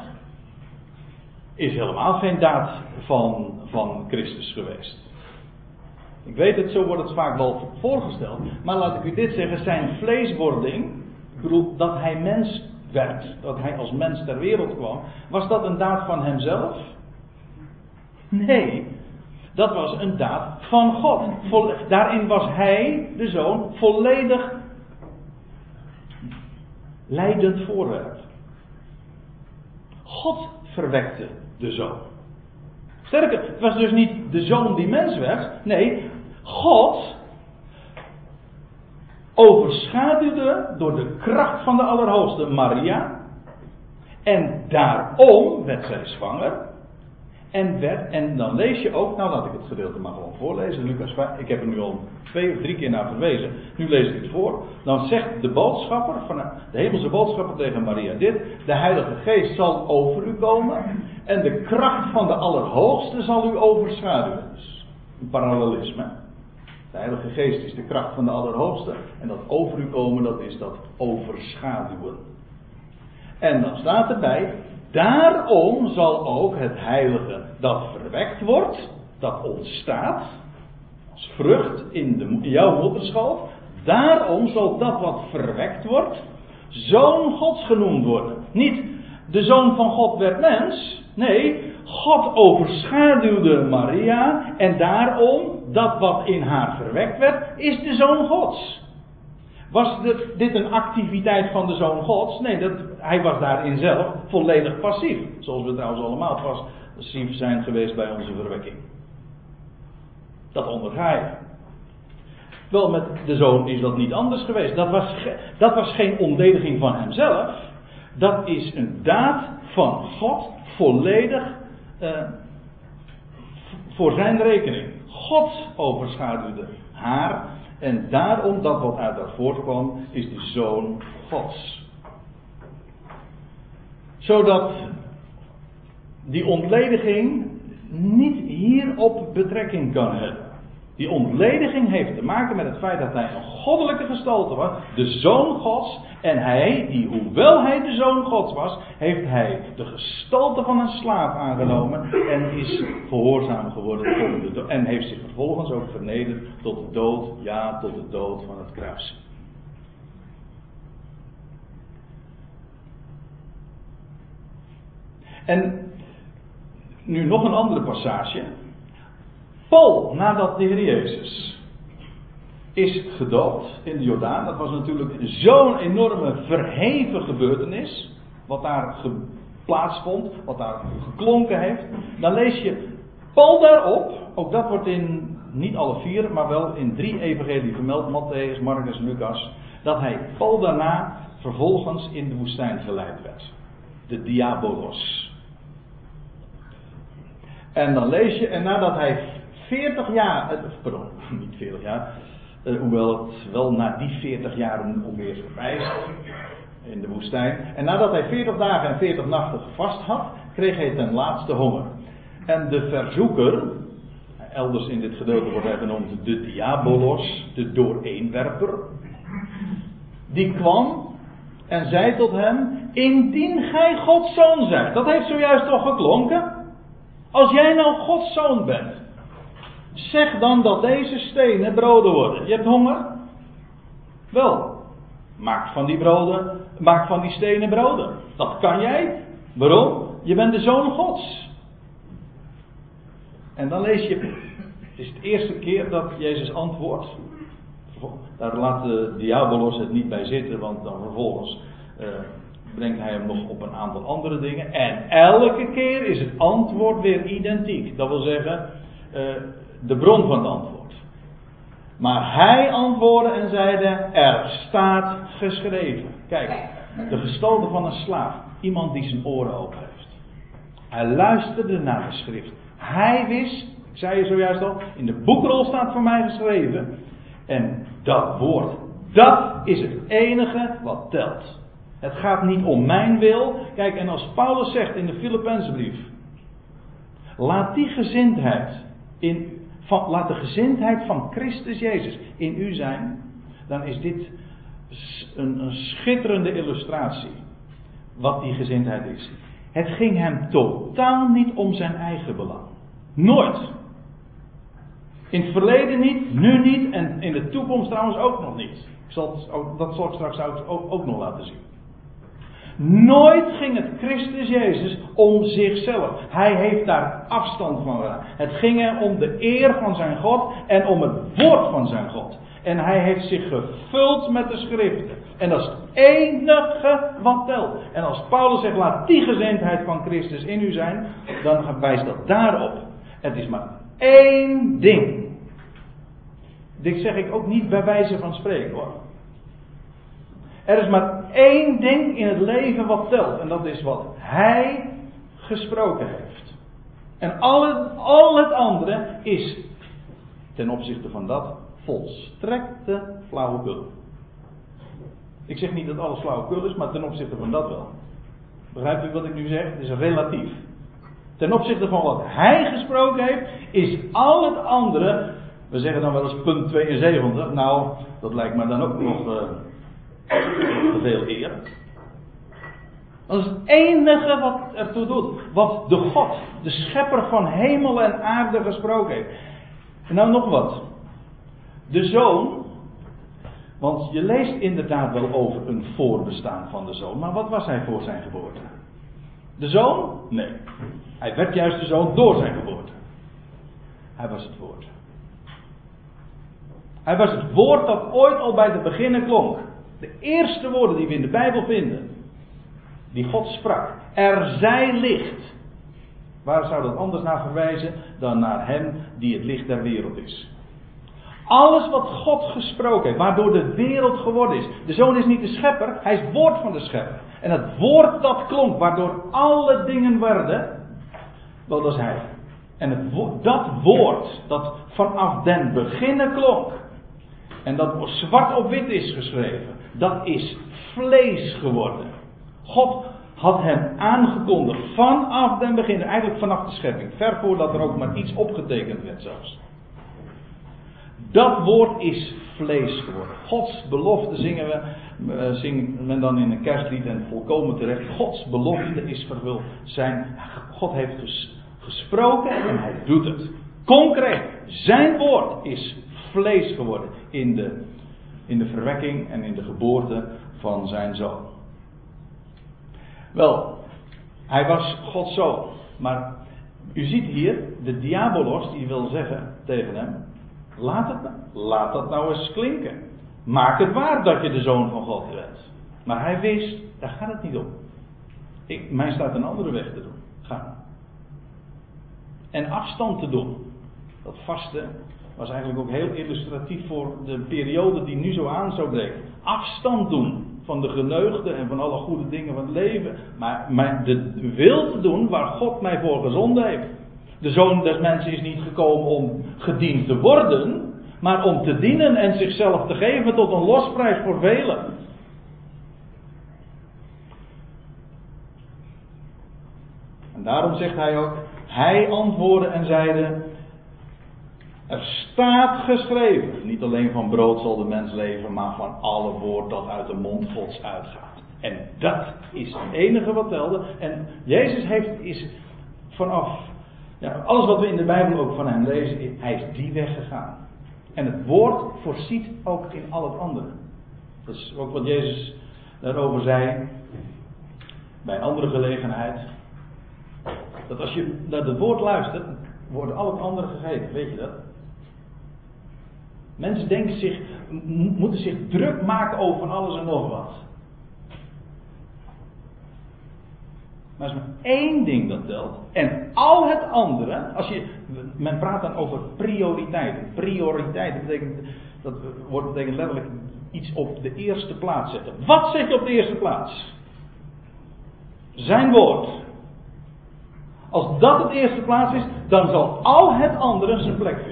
is helemaal geen daad van, van Christus geweest. Ik weet het, zo wordt het vaak wel voorgesteld. Maar laat ik u dit zeggen: zijn vleeswording, ik dat hij mens werd, dat hij als mens ter wereld kwam, was dat een daad van hemzelf? Nee, dat was een daad van God. Daarin was hij, de zoon, volledig leidend voorwerp. God verwekte de zoon. Sterker, het was dus niet de zoon die mens werd. Nee, God overschaduwde door de kracht van de Allerhoogste Maria. En daarom werd zij zwanger. En, werd, en dan lees je ook, nou laat ik het gedeelte maar gewoon voorlezen, Lucas 5. Ik heb er nu al twee of drie keer naar verwezen. Nu lees ik het voor. Dan zegt de boodschapper, van de hemelse boodschapper tegen Maria dit. De Heilige Geest zal over u komen. En de kracht van de Allerhoogste zal u overschaduwen. Een parallelisme. De Heilige Geest is de kracht van de Allerhoogste. En dat over u komen, dat is dat overschaduwen. En dan staat erbij, Daarom zal ook het heilige dat verwekt wordt, dat ontstaat, als vrucht in, de, jouw moederschoof, daarom zal dat wat verwekt wordt, zoon Gods genoemd worden. Niet de zoon van God werd mens. Nee, God overschaduwde Maria en daarom, dat wat in haar verwekt werd, is de zoon Gods. Was dit een activiteit van de zoon Gods? Nee, dat, hij was daarin zelf volledig passief. Zoals we trouwens allemaal passief zijn geweest bij onze verwekking. Dat onderga je. Wel, met de zoon is dat niet anders geweest. Dat was, dat was geen ontlediging van hemzelf. Dat is een daad van God, volledig uh, voor zijn rekening. God overschaduwde haar. En daarom dat wat uit haar voortkwam, is de zoon Gods. Zodat die ontlediging niet hierop betrekking kan hebben. Die ontlediging heeft te maken met het feit dat hij een goddelijke gestalte was, de zoon Gods. En hij, die hoewel hij de zoon Gods was, heeft hij de gestalte van een slaaf aangenomen en is gehoorzaam geworden. En heeft zich vervolgens ook vernederd tot de dood, ja, tot de dood van het kruis. En nu nog een andere passage. Paul, nadat de Heer Jezus is gedoopt in de Jordaan, dat was natuurlijk zo'n enorme verheven gebeurtenis, wat daar plaatsvond, wat daar geklonken heeft, dan lees je Paul daarop, ook dat wordt in niet alle vier, maar wel in drie evangelieën vermeld, Matthäus, Marcus Lucas, dat hij Paul daarna vervolgens in de woestijn geleid werd. De diabolos. En dan lees je, en nadat hij 40 jaar, eh, pardon, [LAUGHS] niet 40 jaar, eh, hoewel het wel na die 40 jaren ongeveer voorbij is in de woestijn. En nadat hij 40 dagen en 40 nachten vast had, kreeg hij ten laatste honger. En de verzoeker, elders in dit gedeelte wordt hij genoemd de diabolos, de dooreenwerper, die kwam en zei tot hem: Indien gij Gods zoon zijt, dat heeft zojuist toch geklonken. Als jij nou Gods zoon bent, zeg dan dat deze stenen broden worden. Je hebt honger? Wel, maak van die broden, maak van die stenen broden. Dat kan jij. Waarom? Je bent de zoon Gods. En dan lees je, het is de eerste keer dat Jezus antwoordt. Daar laat de diabolos het niet bij zitten, want dan vervolgens uh, brengt hij hem nog op een aantal andere dingen. En elke keer is het antwoord weer identiek. Dat wil zeggen, uh, de bron van het antwoord. Maar hij antwoordde en zeide: Er staat geschreven. Kijk, de gestalte van een slaaf. Iemand die zijn oren open heeft. Hij luisterde naar de schrift. Hij wist, ik zei je zojuist al, in de boekrol staat voor mij geschreven. En dat woord, dat is het enige wat telt. Het gaat niet om mijn wil. Kijk, en als Paulus zegt in de Filippenzenbrief: laat die gezindheid in, laat de gezindheid van Christus Jezus in u zijn, dan is dit een, een schitterende illustratie wat die gezindheid is. Het ging hem totaal niet om zijn eigen belang. Nooit. In het verleden niet, nu niet en in de toekomst trouwens ook nog niet. Ik zal, dat zal ik straks ook, ook nog laten zien. Nooit ging het Christus Jezus om zichzelf. Hij heeft daar afstand van gedaan. Het ging hem om de eer van zijn God en om het woord van zijn God. En hij heeft zich gevuld met de schriften. En dat is het enige wat telt. En als Paulus zegt, laat die gezindheid van Christus in u zijn, dan wijst dat daarop. Het is maar één ding. Dit zeg ik ook niet bij wijze van spreken hoor. Er is maar één ding in het leven wat telt. En dat is wat hij gesproken heeft. En al het, al het andere is ten opzichte van dat volstrekte flauwekul. Ik zeg niet dat alles flauwekul is, maar ten opzichte van dat wel. Begrijpt u wat ik nu zeg? Het is relatief. Ten opzichte van wat hij gesproken heeft, is al het andere. We zeggen dan wel eens punt 72. Nou, dat lijkt me dan ook nog. Uh, veel eer. Dat is het enige wat ertoe doet. Wat de God, de schepper van hemel en aarde gesproken heeft. En nou nog wat. De zoon Want je leest inderdaad wel over een voorbestaan van de zoon, maar wat was hij voor zijn geboorte? De zoon? Nee. Hij werd juist de zoon door zijn geboorte. Hij was het woord. Hij was het woord dat ooit al bij het beginnen klonk. De eerste woorden die we in de Bijbel vinden. Die God sprak. Er zij licht. Waar zou dat anders naar verwijzen dan naar Hem die het licht der wereld is? Alles wat God gesproken heeft, waardoor de wereld geworden is. De zoon is niet de schepper, hij is het woord van de schepper. En het woord dat klonk, waardoor alle dingen werden, wel dat is hij. En dat woord dat vanaf den beginnen klonk, en dat zwart op wit is geschreven, dat is vlees geworden. God had hem aangekondigd vanaf den begin, eigenlijk vanaf de schepping, ver voordat er ook maar iets opgetekend werd zelfs. Dat woord is vlees geworden. Gods belofte zingen we, uh, zingt men dan in een kerstlied en volkomen terecht. Gods belofte is vervuld. Zijn, God heeft gesproken en hij doet het. Concreet, zijn woord is vlees geworden in de, in de verwekking en in de geboorte van zijn zoon. Wel, hij was Gods zoon. Maar u ziet hier, de diabolos die wil zeggen tegen hem: laat, het, laat dat nou eens klinken. Maak het waar dat je de zoon van God bent. Maar hij wist, daar gaat het niet om. Ik, mij staat een andere weg te doen. Ga. En afstand te doen. Dat vaste was eigenlijk ook heel illustratief voor de periode die nu zo aan zou breken. Afstand doen van de geneugde en van alle goede dingen van het leven. Maar de wil te doen waar God mij voor gezonden heeft. De zoon des mensen is niet gekomen om gediend te worden, maar om te dienen en zichzelf te geven tot een losprijs voor velen. En daarom zegt hij ook, hij antwoordde en zeide, er staat geschreven, niet alleen van brood zal de mens leven, maar van alle woord dat uit de mond Gods uitgaat. En dat is het enige wat telde. En Jezus heeft, is vanaf ja, alles wat we in de Bijbel ook van hem lezen, hij is die weg gegaan. En het woord voorziet ook in al het andere. Dat is ook wat Jezus daarover zei bij een andere gelegenheid. Dat als je naar het woord luistert, worden al het andere gegeven. Weet je dat? Mensen denken zich, moeten zich druk maken over alles en nog wat. Maar er is maar één ding dat telt. En al het andere, als je, men praat dan over prioriteiten. Prioriteiten betekent, dat wordt betekent letterlijk iets op de eerste plaats zetten. Wat zet je op de eerste plaats? Zijn woord. Als dat het eerste plaats is, dan zal al het andere zijn plek vinden.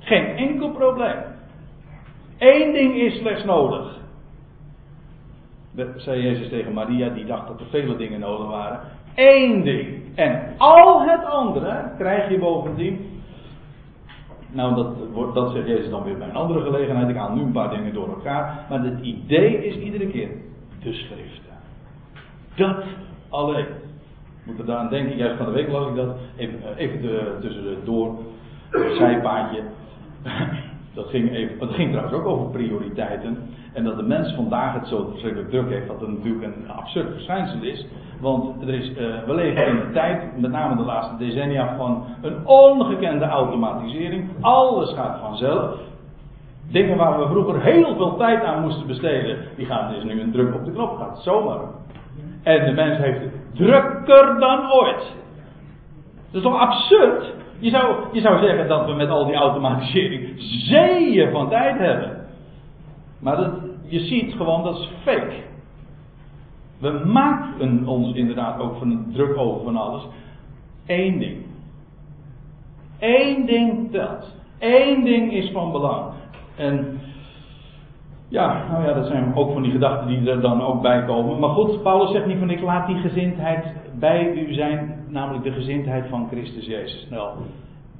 Geen enkel probleem. Eén ding is slechts nodig. Dat zei Jezus tegen Maria, die dacht dat er vele dingen nodig waren. Eén ding. En al het andere krijg je bovendien. Nou, dat, dat zegt Jezus dan weer bij een andere gelegenheid. Ik haal nu een paar dingen door elkaar. Maar het idee is iedere keer de schriften. Dat alleen. Moet er aan denken. Juist van de week las ik dat. Even, even de, tussen de door. Zijpaadje. [LAUGHS] Dat ging, even, ging trouwens ook over prioriteiten. En dat de mens vandaag het zo verschrikkelijk druk heeft, dat het natuurlijk een absurd verschijnsel is. Want er is, uh, we leven in een tijd, met name de laatste decennia, van een ongekende automatisering. Alles gaat vanzelf. Dingen waar we vroeger heel veel tijd aan moesten besteden, die gaan dus nu een druk op de knop, gaat zomaar. En de mens heeft het drukker dan ooit. Dat is toch absurd? Je zou, je zou zeggen dat we met al die automatisering zeeën van tijd hebben. Maar dat, je ziet gewoon dat is fake. We maken ons inderdaad ook van druk over van alles. Eén ding. Eén ding telt. Eén ding is van belang. En ja, nou ja, dat zijn ook van die gedachten die er dan ook bij komen. Maar goed, Paulus zegt niet van ik laat die gezindheid bij u zijn, namelijk de gezindheid van Christus Jezus. Nou,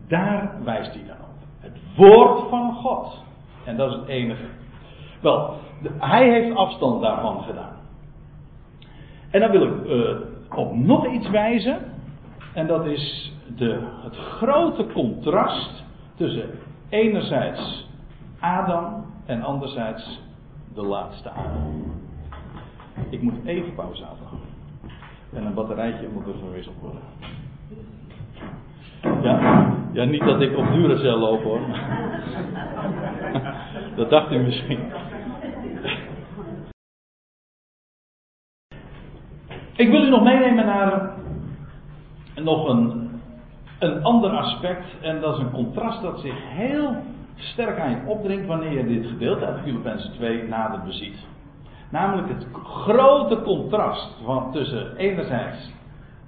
daar wijst hij dan op. Het woord van God. En dat is het enige. Wel, hij heeft afstand daarvan gedaan. En dan wil ik uh, op nog iets wijzen. En dat is de, het grote contrast tussen enerzijds Adam en anderzijds de laatste Adam. Ik moet even pauze houden. En een batterijtje moet er verwisseld worden. Ja, ja niet dat ik op Duracell loop hoor. [LAUGHS] Dat dacht u misschien. Ik wil u nog meenemen naar nog een, een ander aspect. En dat is een contrast dat zich heel sterk aan je opdringt wanneer je dit gedeelte uit Filippenzen 2 nader beziet. Namelijk het grote contrast van, tussen enerzijds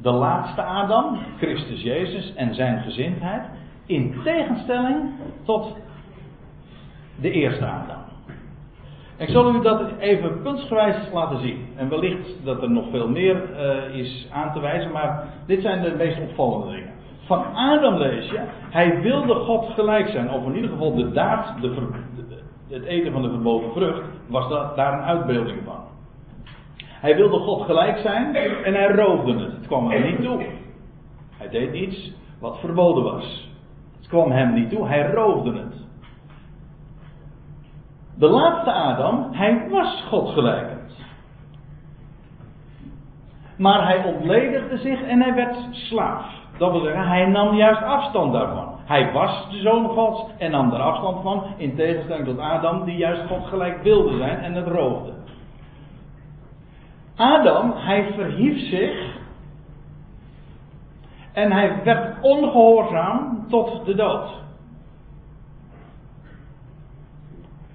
de laatste Adam, Christus Jezus en zijn gezindheid, in tegenstelling tot de eerste Adam. Ik zal u dat even puntsgewijs laten zien. En wellicht dat er nog veel meer uh, is aan te wijzen, maar dit zijn de meest opvallende dingen. Van Adam lees je, hij wilde God gelijk zijn, of in ieder geval de daad, de, het eten van de verboden vrucht, was dat, daar een uitbeelding van. Hij wilde God gelijk zijn en hij roofde het. Het kwam hem niet toe. Hij deed iets wat verboden was. Het kwam hem niet toe, hij roofde het. De laatste Adam, hij was God gelijkend. Maar hij ontledigde zich en hij werd slaaf. Dat wil zeggen, hij nam juist afstand daarvan. Hij was de zoon Gods en nam er afstand van, in tegenstelling tot Adam, die juist God gelijk wilde zijn en het roofde. Adam, hij verhief zich en hij werd ongehoorzaam tot de dood.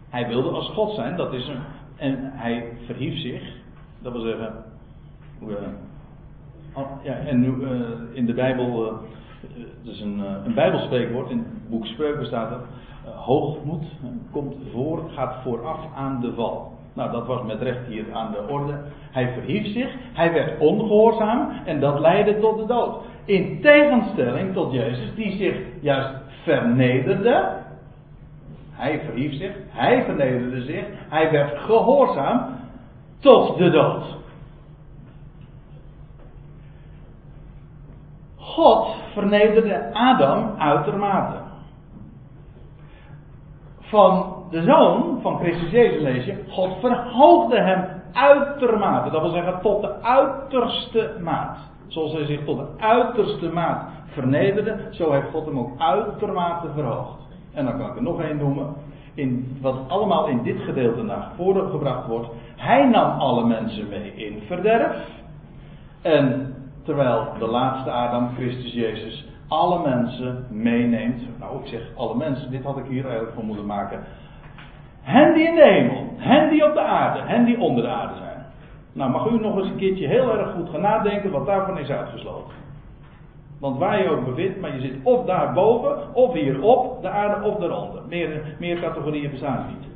Hij wilde als God zijn, dat is een. En hij verhief zich, dat wil zeggen. Uh, ja, en nu uh, in de Bijbel, uh, dus een, een Bijbelspreekwoord, in het boek Spreuken staat er. hoogmoed komt voor, gaat vooraf aan de val. Nou, dat was met recht hier aan de orde. Hij verhief zich, hij werd ongehoorzaam en dat leidde tot de dood. In tegenstelling tot Jezus, die zich juist vernederde hij verhief zich, hij vernederde zich, hij werd gehoorzaam tot de dood. God vernederde Adam uitermate. Van de zoon van Christus Jezus lees je, God verhoogde hem uitermate. Dat wil zeggen tot de uiterste maat. Zoals hij zich tot de uiterste maat vernederde, zo heeft God hem ook uitermate verhoogd. En dan kan ik er nog één noemen. In, wat allemaal in dit gedeelte naar voren gebracht wordt. Hij nam alle mensen mee in verderf. En terwijl de laatste Adam, Christus Jezus, alle mensen meeneemt. Nou, ik zeg alle mensen, dit had ik hier eigenlijk voor moeten maken. Hen die in de hemel, hen die op de aarde, hen die onder de aarde zijn. Nou, mag u nog eens een keertje heel erg goed gaan nadenken wat daarvan is uitgesloten. Want waar je ook bevindt, maar je zit of daarboven, of hierop, de aarde of daaronder. Meer, meer categorieën bestaan niet.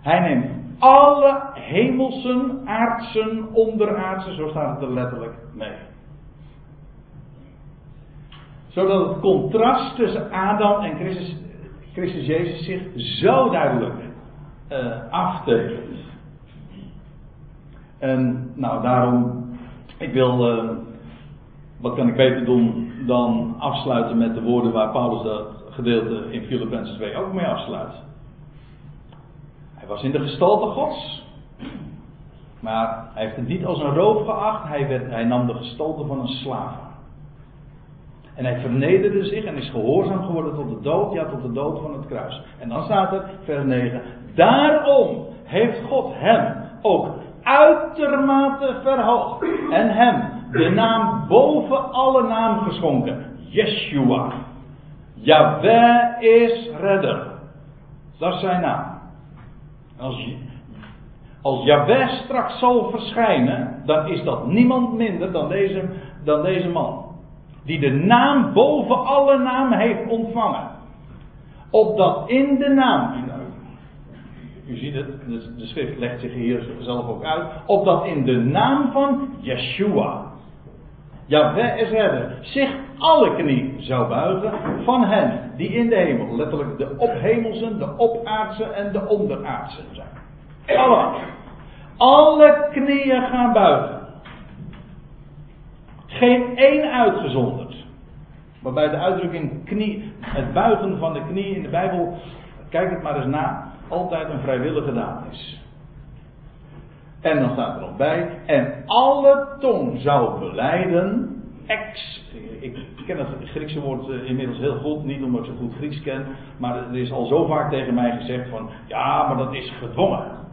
Hij neemt alle hemelsen, aardsen, onderaardsen, zo staat het er letterlijk, mee. Zodat het contrast tussen Adam en Christus, Christus Jezus zich zo duidelijk uh, aftekent. En nou, daarom, ik wil uh, wat kan ik beter doen dan afsluiten met de woorden waar Paulus dat gedeelte in Filippenzen 2 ook mee afsluit. Hij was in de gestalte Gods. Maar hij heeft het niet als een roof geacht. Hij, werd, hij nam de gestalte van een slaaf En hij vernederde zich en is gehoorzaam geworden tot de dood. Ja, tot de dood van het kruis. En dan staat er, vers 9. Daarom heeft God hem ook uitermate verhoogd. En hem de naam boven alle naam geschonken. Yeshua. Yahweh is redder. Dat is zijn naam. Als, als straks zal verschijnen, dan is dat niemand minder dan deze, dan deze man. Die de naam boven alle namen heeft ontvangen. Opdat in de naam, u ziet het, de schrift legt zich hier zelf ook uit. Opdat in de naam van Yeshua, Jaweh is redder, zich alle knie zou buigen van hen die in de hemel, letterlijk de ophemelsen, de opaardse en de onderaardse zijn. Allemaal. Alle knieën gaan buigen. Geen één uitgezonderd. Waarbij de uitdrukking knie, het buigen van de knie in de Bijbel, kijk het maar eens na. altijd een vrijwillige daad is. En dan staat er nog bij, en alle tong zou beleiden, ex, ik ken het Griekse woord eh, inmiddels heel goed, niet omdat ik zo goed Grieks ken, maar er is al zo vaak tegen mij gezegd van, ja, maar dat is gedwongen.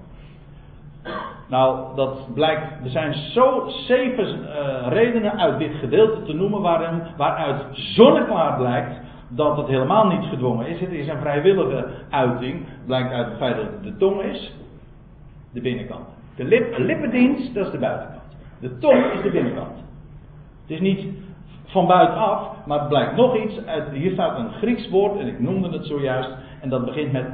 Nou, dat blijkt, er zijn zo zeven uh, redenen uit dit gedeelte te noemen waarin, waaruit zonneklaar blijkt dat het helemaal niet gedwongen is. Het is een vrijwillige uiting, blijkt uit het feit dat het de tong is, de binnenkant. De lip, lippendienst, dat is de buitenkant. De tong is de binnenkant. Het is niet van buitenaf, maar het blijkt nog iets. Uit, hier staat een Grieks woord, en ik noemde het zojuist, en dat begint met.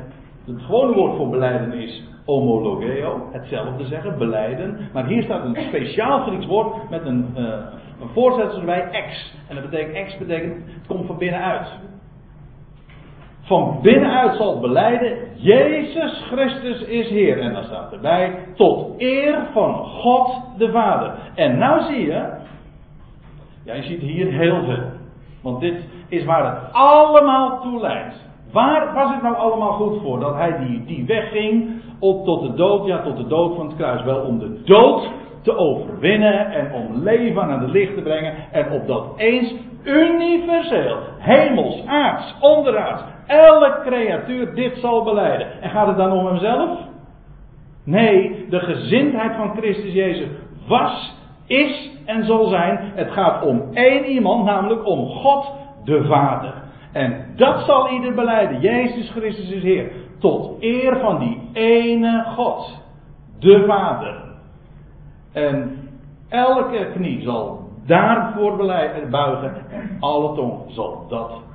Het gewone woord voor beleiden is homologeo, hetzelfde zeggen, beleiden. Maar hier staat een speciaal Grieks woord met een, uh, een voorzetsel erbij, ex. En dat betekent, ex betekent, het komt van binnenuit. Van binnenuit zal beleiden, Jezus Christus is Heer. En dan staat erbij, tot eer van God de Vader. En nou zie je, ja, je ziet hier heel veel. Want dit is waar het allemaal toe leidt. Waar was het nou allemaal goed voor? Dat hij die, die wegging op tot de dood, ja tot de dood van het kruis. Wel om de dood te overwinnen en om leven aan het licht te brengen. En op dat eens universeel, hemels, aards, onderaards, elke creatuur dit zal beleiden. En gaat het dan om hemzelf? Nee, de gezindheid van Christus Jezus was, is en zal zijn. Het gaat om één iemand, namelijk om God de Vader. En dat zal ieder beleiden. Jezus Christus is Heer. Tot eer van die ene God. De Vader. En elke knie zal daarvoor buigen. En alle tong zal dat